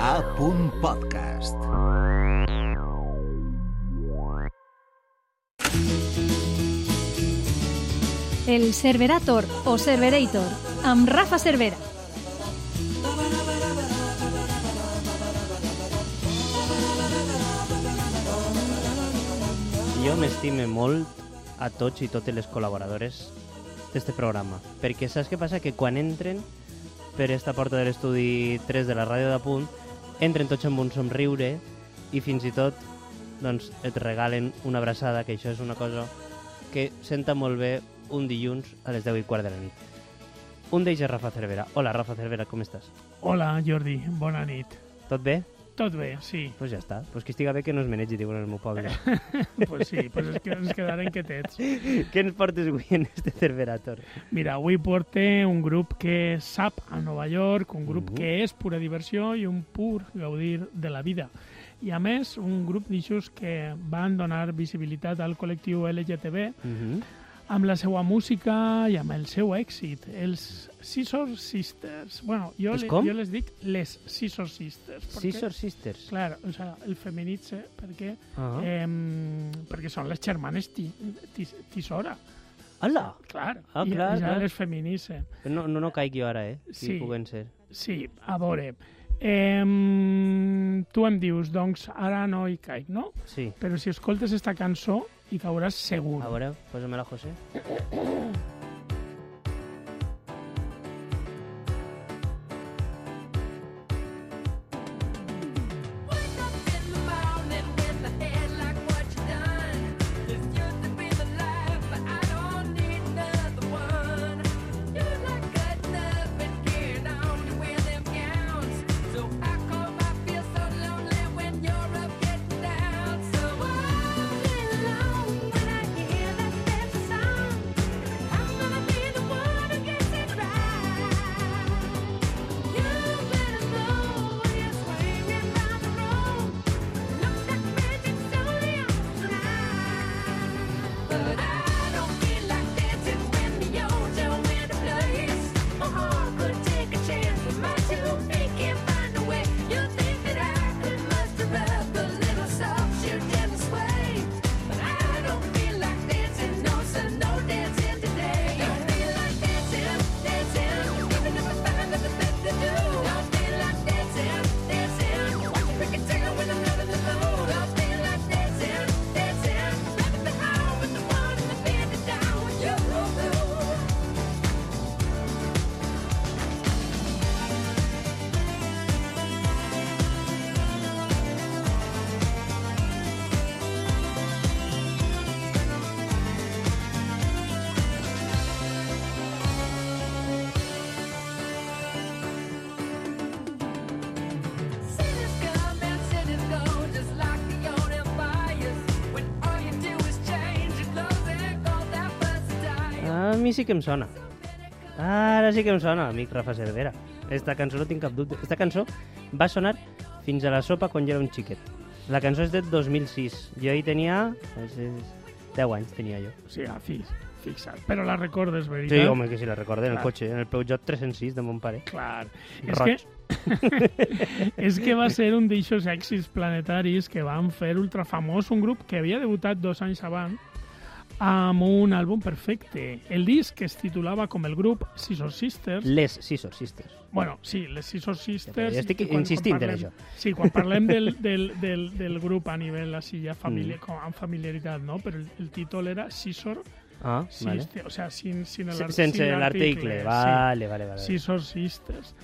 A. Podcast. El Cerverator o Cerverator, amb Rafa Cervera. Jo m'estime molt a tots i totes les col·laboradores d'este programa, perquè saps què passa? Que quan entren per esta porta de l'estudi 3 de la ràdio de punt, entren tots amb un somriure i fins i tot doncs, et regalen una abraçada, que això és una cosa que senta molt bé un dilluns a les 10 i quart de la nit. Un d'ells és Rafa Cervera. Hola, Rafa Cervera, com estàs? Hola, Jordi, bona nit. Tot bé? Tot bé, sí. Doncs pues ja està. Pues que estiga bé que no es menegi, diuen el meu poble. pues sí, pues és que ens quedarem quietets. Què ens portes avui en este Cerverator? Mira, avui porte un grup que sap a Nova York, un grup Mhm. que és pura diversió i un pur gaudir de la vida. I a més, un grup d'ixos que van donar visibilitat al col·lectiu LGTB Uh -huh. amb la seva música i amb el seu èxit. Els Scissor Sisters. Bueno, jo, Els le, com? jo les dic les Scissor Sisters. perquè- Scissor Sisters. Clar, o sea, el feminitze perquè, Ah. eh, perquè són les germanes ti, ti, tisora. Hola! Clar, Ah, i, clar, i ja clar. les feminitze. No, no, no caic jo ara, eh? Si Sí. puguen ser. Sí, a veure, eh, tu em dius, doncs ara no hi caic, no? Sí. Però si escoltes esta cançó hi cauràs segur. A veure, posa-me la José. Mi sí que em sona. Ara sí que em sona, amic Rafa Cervera. Esta cançó no tinc cap dubte. Esta cançó va sonar fins a la sopa quan jo era un xiquet. La cançó és del 2006. Jo hi tenia... És, és, 10 anys tenia jo. O sigui, fix, fixa't. Però la recordes, Sí, veritat? home, que si la recorde, en el cotxe, en el Peugeot 306 de mon pare. Clar. És Roig. que, és que va ser un d'eixos èxits planetaris que van fer ultrafamós un grup que havia debutat dos anys abans amb un àlbum perfecte. El disc que es titulava com el grup Scissor Sisters. Les Scissor Sisters. Bueno, sí, les Scissor Sisters... Jo estic quan- insistint quan en parlem- això. Sí, quan parlem del, del, del, del grup a nivell així ja família, Mm. com, amb familiaritat, no? Però el, el títol era Scissor Ah, vale. Sisters, o sea, sin, sin el Sense l'article. sí. Vale, vale, vale. Scissor Sisters.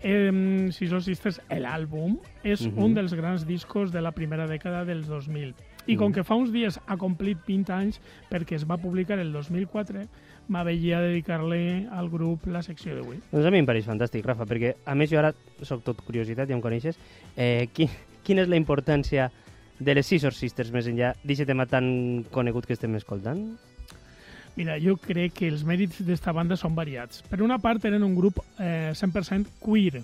Eh, Scissor Sisters, l'àlbum, és Mhm. un dels grans discos de la primera dècada dels 2000. I com Mhm. que fa uns dies ha complit 20 anys perquè es va publicar el 2004, m'aveia a dedicar-li al grup la secció d'avui. Doncs a mi em pareix fantàstic, Rafa, perquè a més jo ara sóc tot curiositat, ja em coneixes. Eh, qui, quina és la importància de les Scissor Sisters més enllà d'aquest tema tan conegut que estem escoltant? Mira, jo crec que els mèrits d'esta banda són variats. Per una part, eren un grup eh, 100% queer,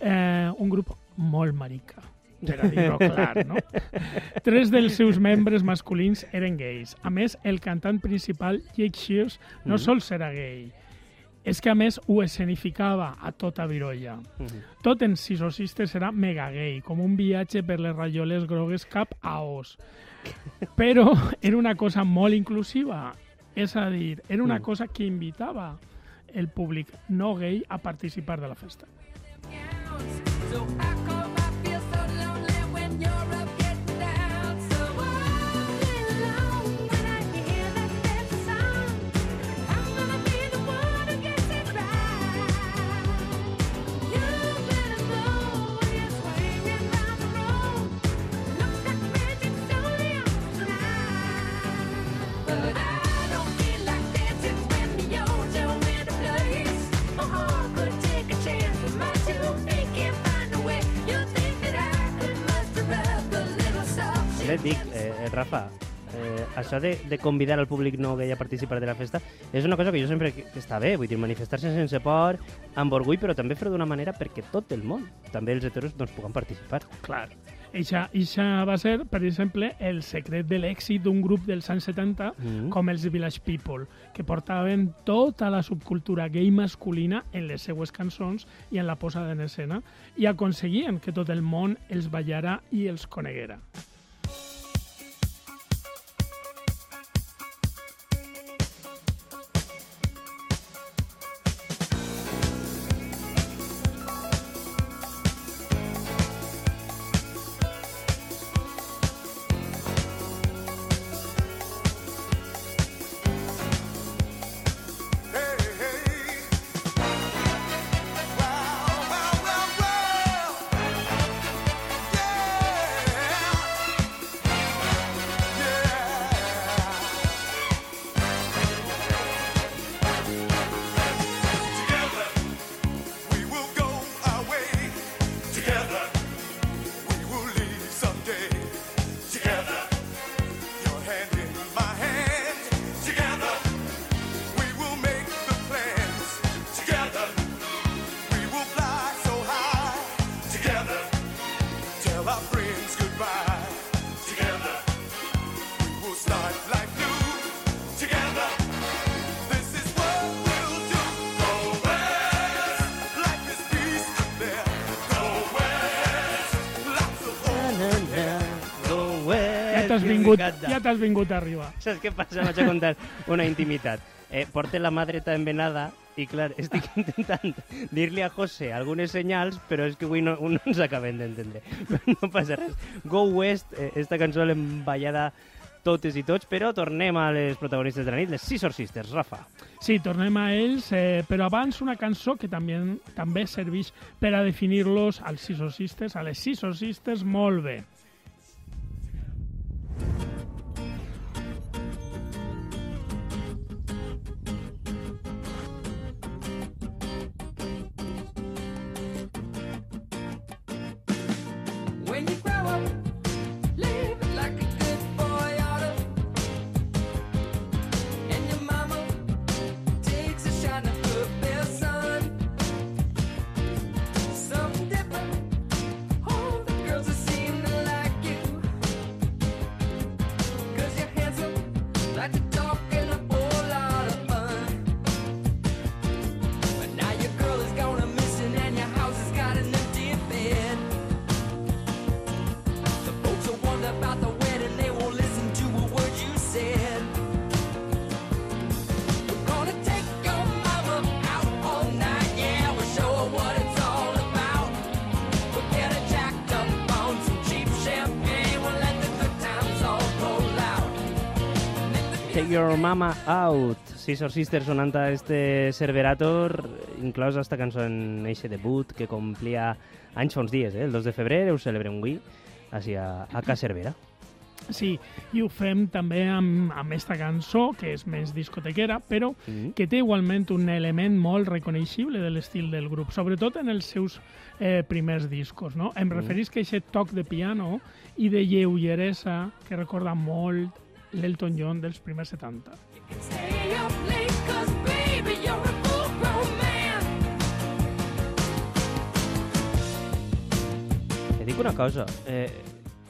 eh, un grup molt marica, per a dir-ho clar, no? Tres dels seus membres masculins eren gais. A més, el cantant principal, Jake Shears, no Mm. sols era gay, és que a més ho escenificava a tota virolla. Mhm. Tot en Sisosistes era mega gay, com un viatge per les rajoles grogues cap a os. Però era una cosa molt inclusiva, és a dir, era una Mm. cosa que invitava el públic no gay a participar de la festa. So Et dic, eh, Rafa, eh, això de, de convidar al públic no gay a participar de la festa és una cosa que jo sempre que, que està bé, vull dir, manifestar-se sense por, amb orgull, però també fer-ho d'una manera perquè tot el món, també els heteros, doncs, puguen participar. Clar. Eixa, eixa va ser, per exemple, el secret de l'èxit d'un grup dels anys 70 Mm. com els Village People, que portaven tota la subcultura gay masculina en les seues cançons i en la posada en escena i aconseguien que tot el món els ballara i els coneguera. Vingut, ja t'has vingut a arribar. Saps què passa? Vaig a contar una intimitat. Eh, porte la mà dreta envenada i, clar, estic intentant dir-li a José algunes senyals, però és que avui no, no ens acabem d'entendre. No passa res. Go West, eh, esta cançó l'hem ballada totes i tots, però tornem a les protagonistes de la nit, les Scissor Sisters, Rafa. Sí, tornem a ells, eh, però abans una cançó que també, també serveix per a definir-los als Scissor Sisters, a les Scissor Sisters, molt bé. Your Mama Out. Scissor Sisters sonant a este Cerberator, inclòs esta cançó en eixe debut que complia anys fa uns dies, eh? el 2 de febrer, ho celebrem avui, així a, a Ca Cervera. Sí, i ho fem també amb, amb esta cançó, que és més discotequera, però Mm. que té igualment un element molt reconeixible de l'estil del grup, sobretot en els seus eh, primers discos. No? Em referís que aquest toc de piano i de lleugeresa que recorda molt l'Elton John dels primers 70. Stay up late, 'cause baby, you're a full-grown man. Et dic una cosa, eh,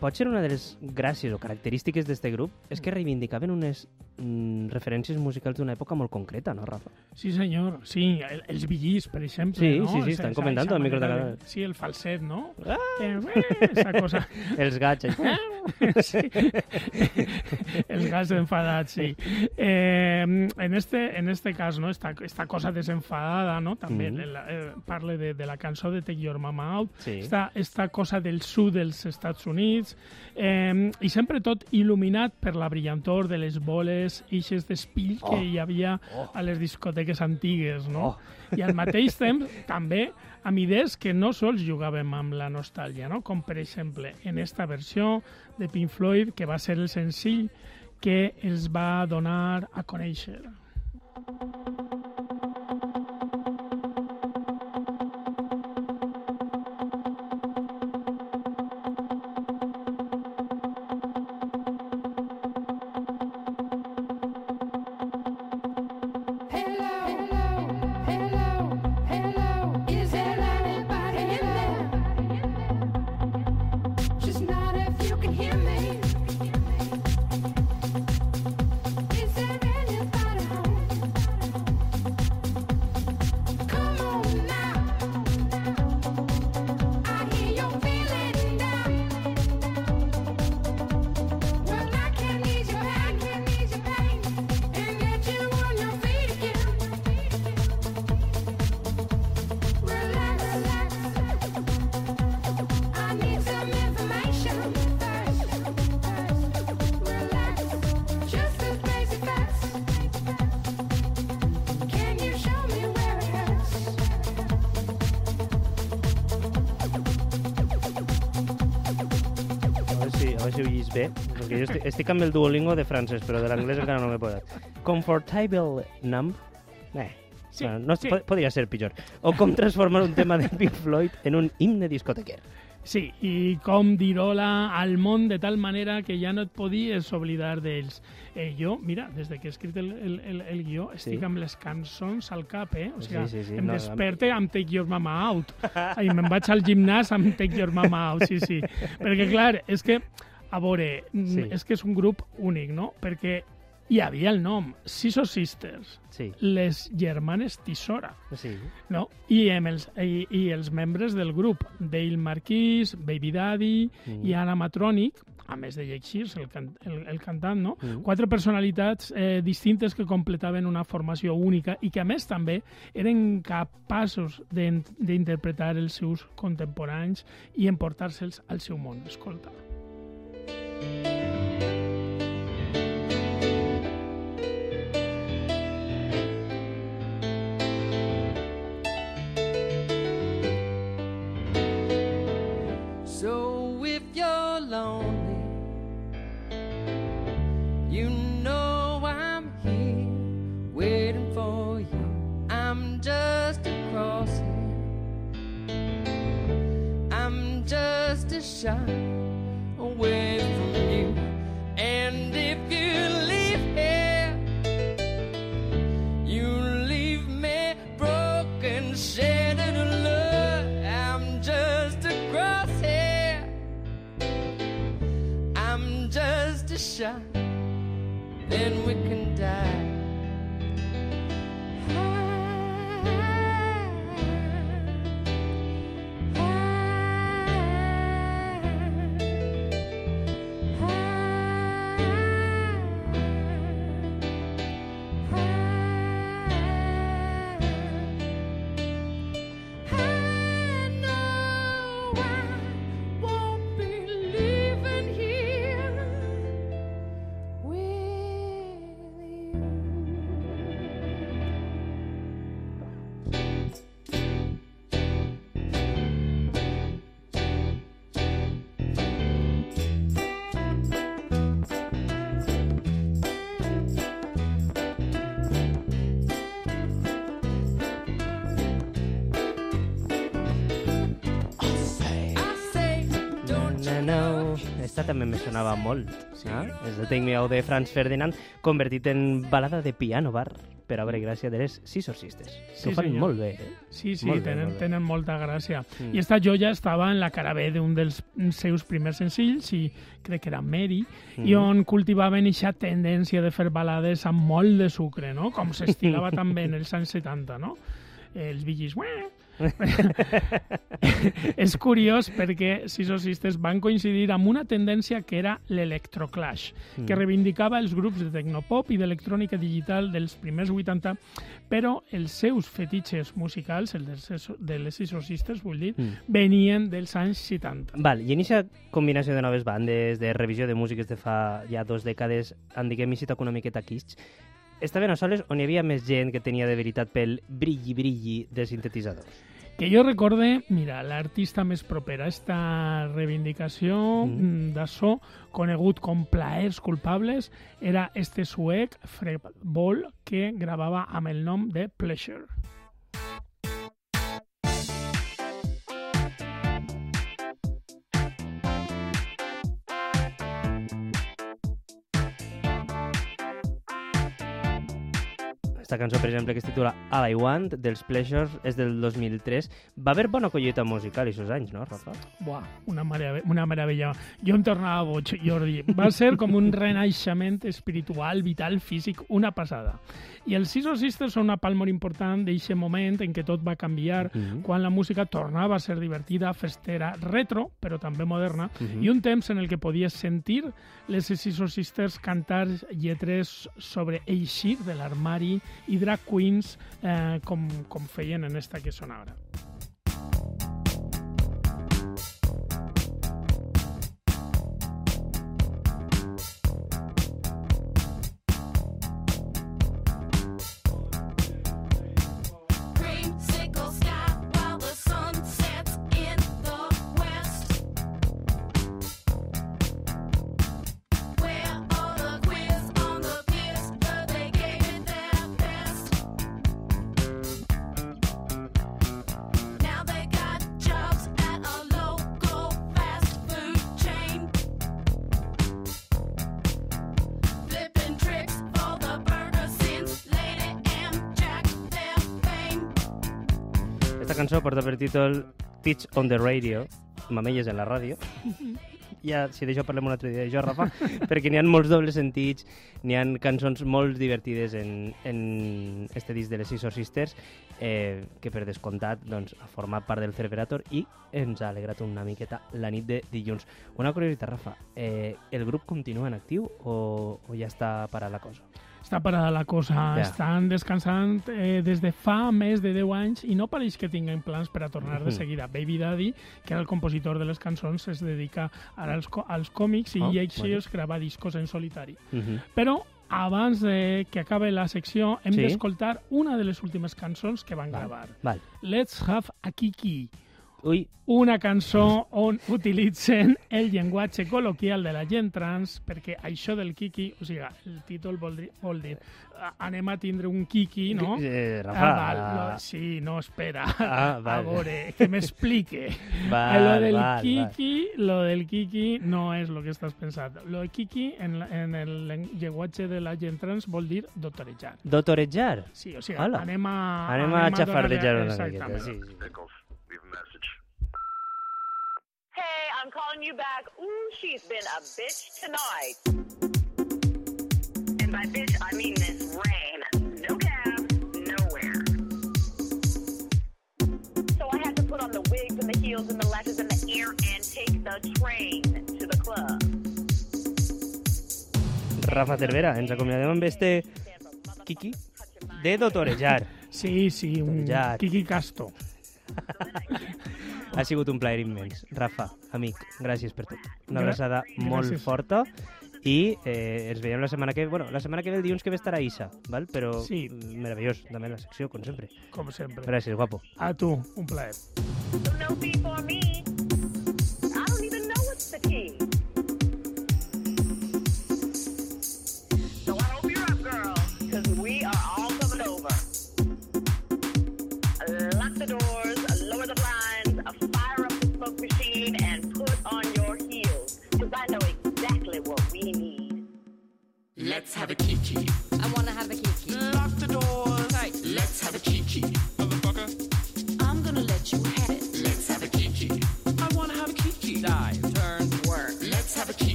pot ser una de les gràcies o característiques d'este grup és que reivindicaven unes mm, referències musicals d'una època molt concreta, no, Rafa? Sí, senyor. Sí, el, els billís, per exemple. Sí, no? sí, sí, estan esa al micro de la- Sí, el falset, ¿no? Ah! Eh, eh, esa cosa. Els gats, eh? sí. Els gats enfadats, sí. Eh, en, este, en este cas, no? esta, esta cosa desenfadada, no? també Mhm. la, eh, parla de, de la cançó de Take Your Mama Out, Sí. esta, esta cosa del sud dels Estats Units, eh, i sempre tot il·luminat per la brillantor de les boles, ixes d'espill que Oh. hi havia Oh. a les discoteques antigues, no? Oh. I al mateix temps, també, amb idees que no sols jugàvem amb la nostàlgia, no? com per exemple en esta versió de Pink Floyd, que va ser el senzill que els va donar a conèixer. Hello, bé, perquè jo estic, estic amb el Duolingo de francès, però de l'anglès encara no m'he posat. Comfortable numb? Eh, Sí, bueno, no, sí. po- podria ser pitjor. O com transformar un tema de Pink Floyd en un himne discotequer. Sí, i com dir-hola al món de tal manera que ja no et podies oblidar d'ells. Eh, jo, mira, des de que he escrit el, el, el, el guió, estic Sí. amb les cançons al cap, eh? O sigui, Sí, sí, sí, em no, desperte amb Take Your Mama Out. I me'n vaig al gimnàs amb Take Your Mama Out, sí, sí. Perquè, clar, és que, a veure, mm, Sí. és que és un grup únic, no? Perquè hi havia el nom, Siso Sisters, Sí, les germanes Tisora sí. no? I, amb els, i, i els membres del grup, Dale Marquis, Baby Daddy Mm. i Anna Matronic, a més de Jake Shears, el, can, el, el cantant, no? Mm. Quatre personalitats eh, distintes que completaven una formació única i que, a més, també eren capaços d'in- d'interpretar els seus contemporanis i emportar-se'ls al seu món. Escolta. shine. No. Esta també me sonava molt. Sí. Eh? És de Take Me Out de Franz Ferdinand, convertit en balada de piano bar. per obra i gràcia de les Scissor Sisters, que Sí, ho fan senyor. molt bé. Eh? Sí, sí, Molt bé, tenen, molt bé. tenen molta gràcia. Mm. I esta joia estava en la cara B d'un dels seus primers senzills, i crec que era Mary, Mm. i on cultivaven aquesta tendència de fer balades amb molt de sucre, no? Com s'estilava també en els anys 70, no? Els vigis... és curiós perquè Scissor Sisters van coincidir amb una tendència que era l'electroclash, Mm. que reivindicava els grups de tecnopop i d'electrònica digital dels primers 80, però els seus fetitxes musicals, els Scissor- de les Scissor Sisters, vull dir, Mm. venien dels anys 70. Val, i en aquesta combinació de noves bandes, de revisió de músiques de fa ja dos dècades, en diguem així una miqueta quists, estaven a soles on hi havia més gent que tenia de veritat pel brilli-brilli de sintetitzadors. Que jo recorde, mira, l'artista més propera a esta reivindicació Mm. de so, conegut com Plaers culpables, era este suec, Fred Ball, que gravava amb el nom de Pleasure. Esta cançó, per exemple, que es titula All I Want, dels Pleasures, és del 2003. Va haver bona collita musical aquests anys, no, Rafa? Buah, una, meravella, una meravella. Jo em tornava boig, Jordi. Va ser com un renaixement espiritual, vital, físic, una passada. I els Scissor Sisters són una part molt important d'aquest moment en què tot va canviar, Mhm. quan la música tornava a ser divertida, festera, retro, però també moderna, Mhm. i un temps en el que podies sentir les Scissor Sisters cantar lletres sobre eixir de l'armari i drag queens eh, com, com feien en esta que sona ara. Cançó porta per títol Teach on the Radio, mamelles en la ràdio. Ja, si d'això parlem un altre dia, jo, Rafa, perquè n'hi ha molts dobles sentits, n'hi ha cançons molt divertides en, en este disc de les Scissor Sisters, eh, que per descomptat doncs, ha format part del Cerberator i ens ha alegrat una miqueta la nit de dilluns. Una curiositat, Rafa, eh, el grup continua en actiu o, o ja està parat la cosa? Està parada la cosa. Ja. Estan descansant eh, des de fa més de 10 anys i no pareix que tinguin plans per a tornar de seguida. Baby Daddy, que era el compositor de les cançons, es dedica ara als, als còmics i Oh, així es grava discos en solitari. Uh -huh. Però abans de que acabe la secció hem Sí. d'escoltar una de les últimes cançons que van Val. gravar. Val. Let's Have a Kiki. Ui, una cançó on utilitzen el llenguatge col·loquial de la gent trans perquè això del kiki, o sigui, el títol vol dir, vol dir "Ah, anem a tindre un kiki, no? Eh, Rafa, Ah, val, no, sí, no, espera. Ah, A val. veure, que m'explique. Val, lo del val, kiki, lo del kiki no és lo que estàs pensant. Lo de kiki en, la- en el len- llenguatge de la gent trans vol dir doctorejar. Dotorejar. Sí, o sigui, Hola. anem a... Anem a xafardejar una miqueta. Sí, sí. I'm calling you back. Ooh, she's been a bitch tonight. And by bitch, I mean this rain. No cab, nowhere. So I had to put on the wigs and the heels and the lashes and the ear and take the train to the club. Rafa Cervera, ens acomiadem amb este Kiki de Dotorejar. Sí, sí, un Ja. Kiki Casto. Ha sigut un plaer immens. Rafa, amic, gràcies per tot. Una Gra- abraçada molt gràcies. forta i eh, ens veiem la setmana que bueno, la setmana que ve el dilluns que ve estarà Isa, val? però Sí. meravellós, també la secció, com sempre. com sempre. Gràcies, guapo. A tu, un plaer. For me.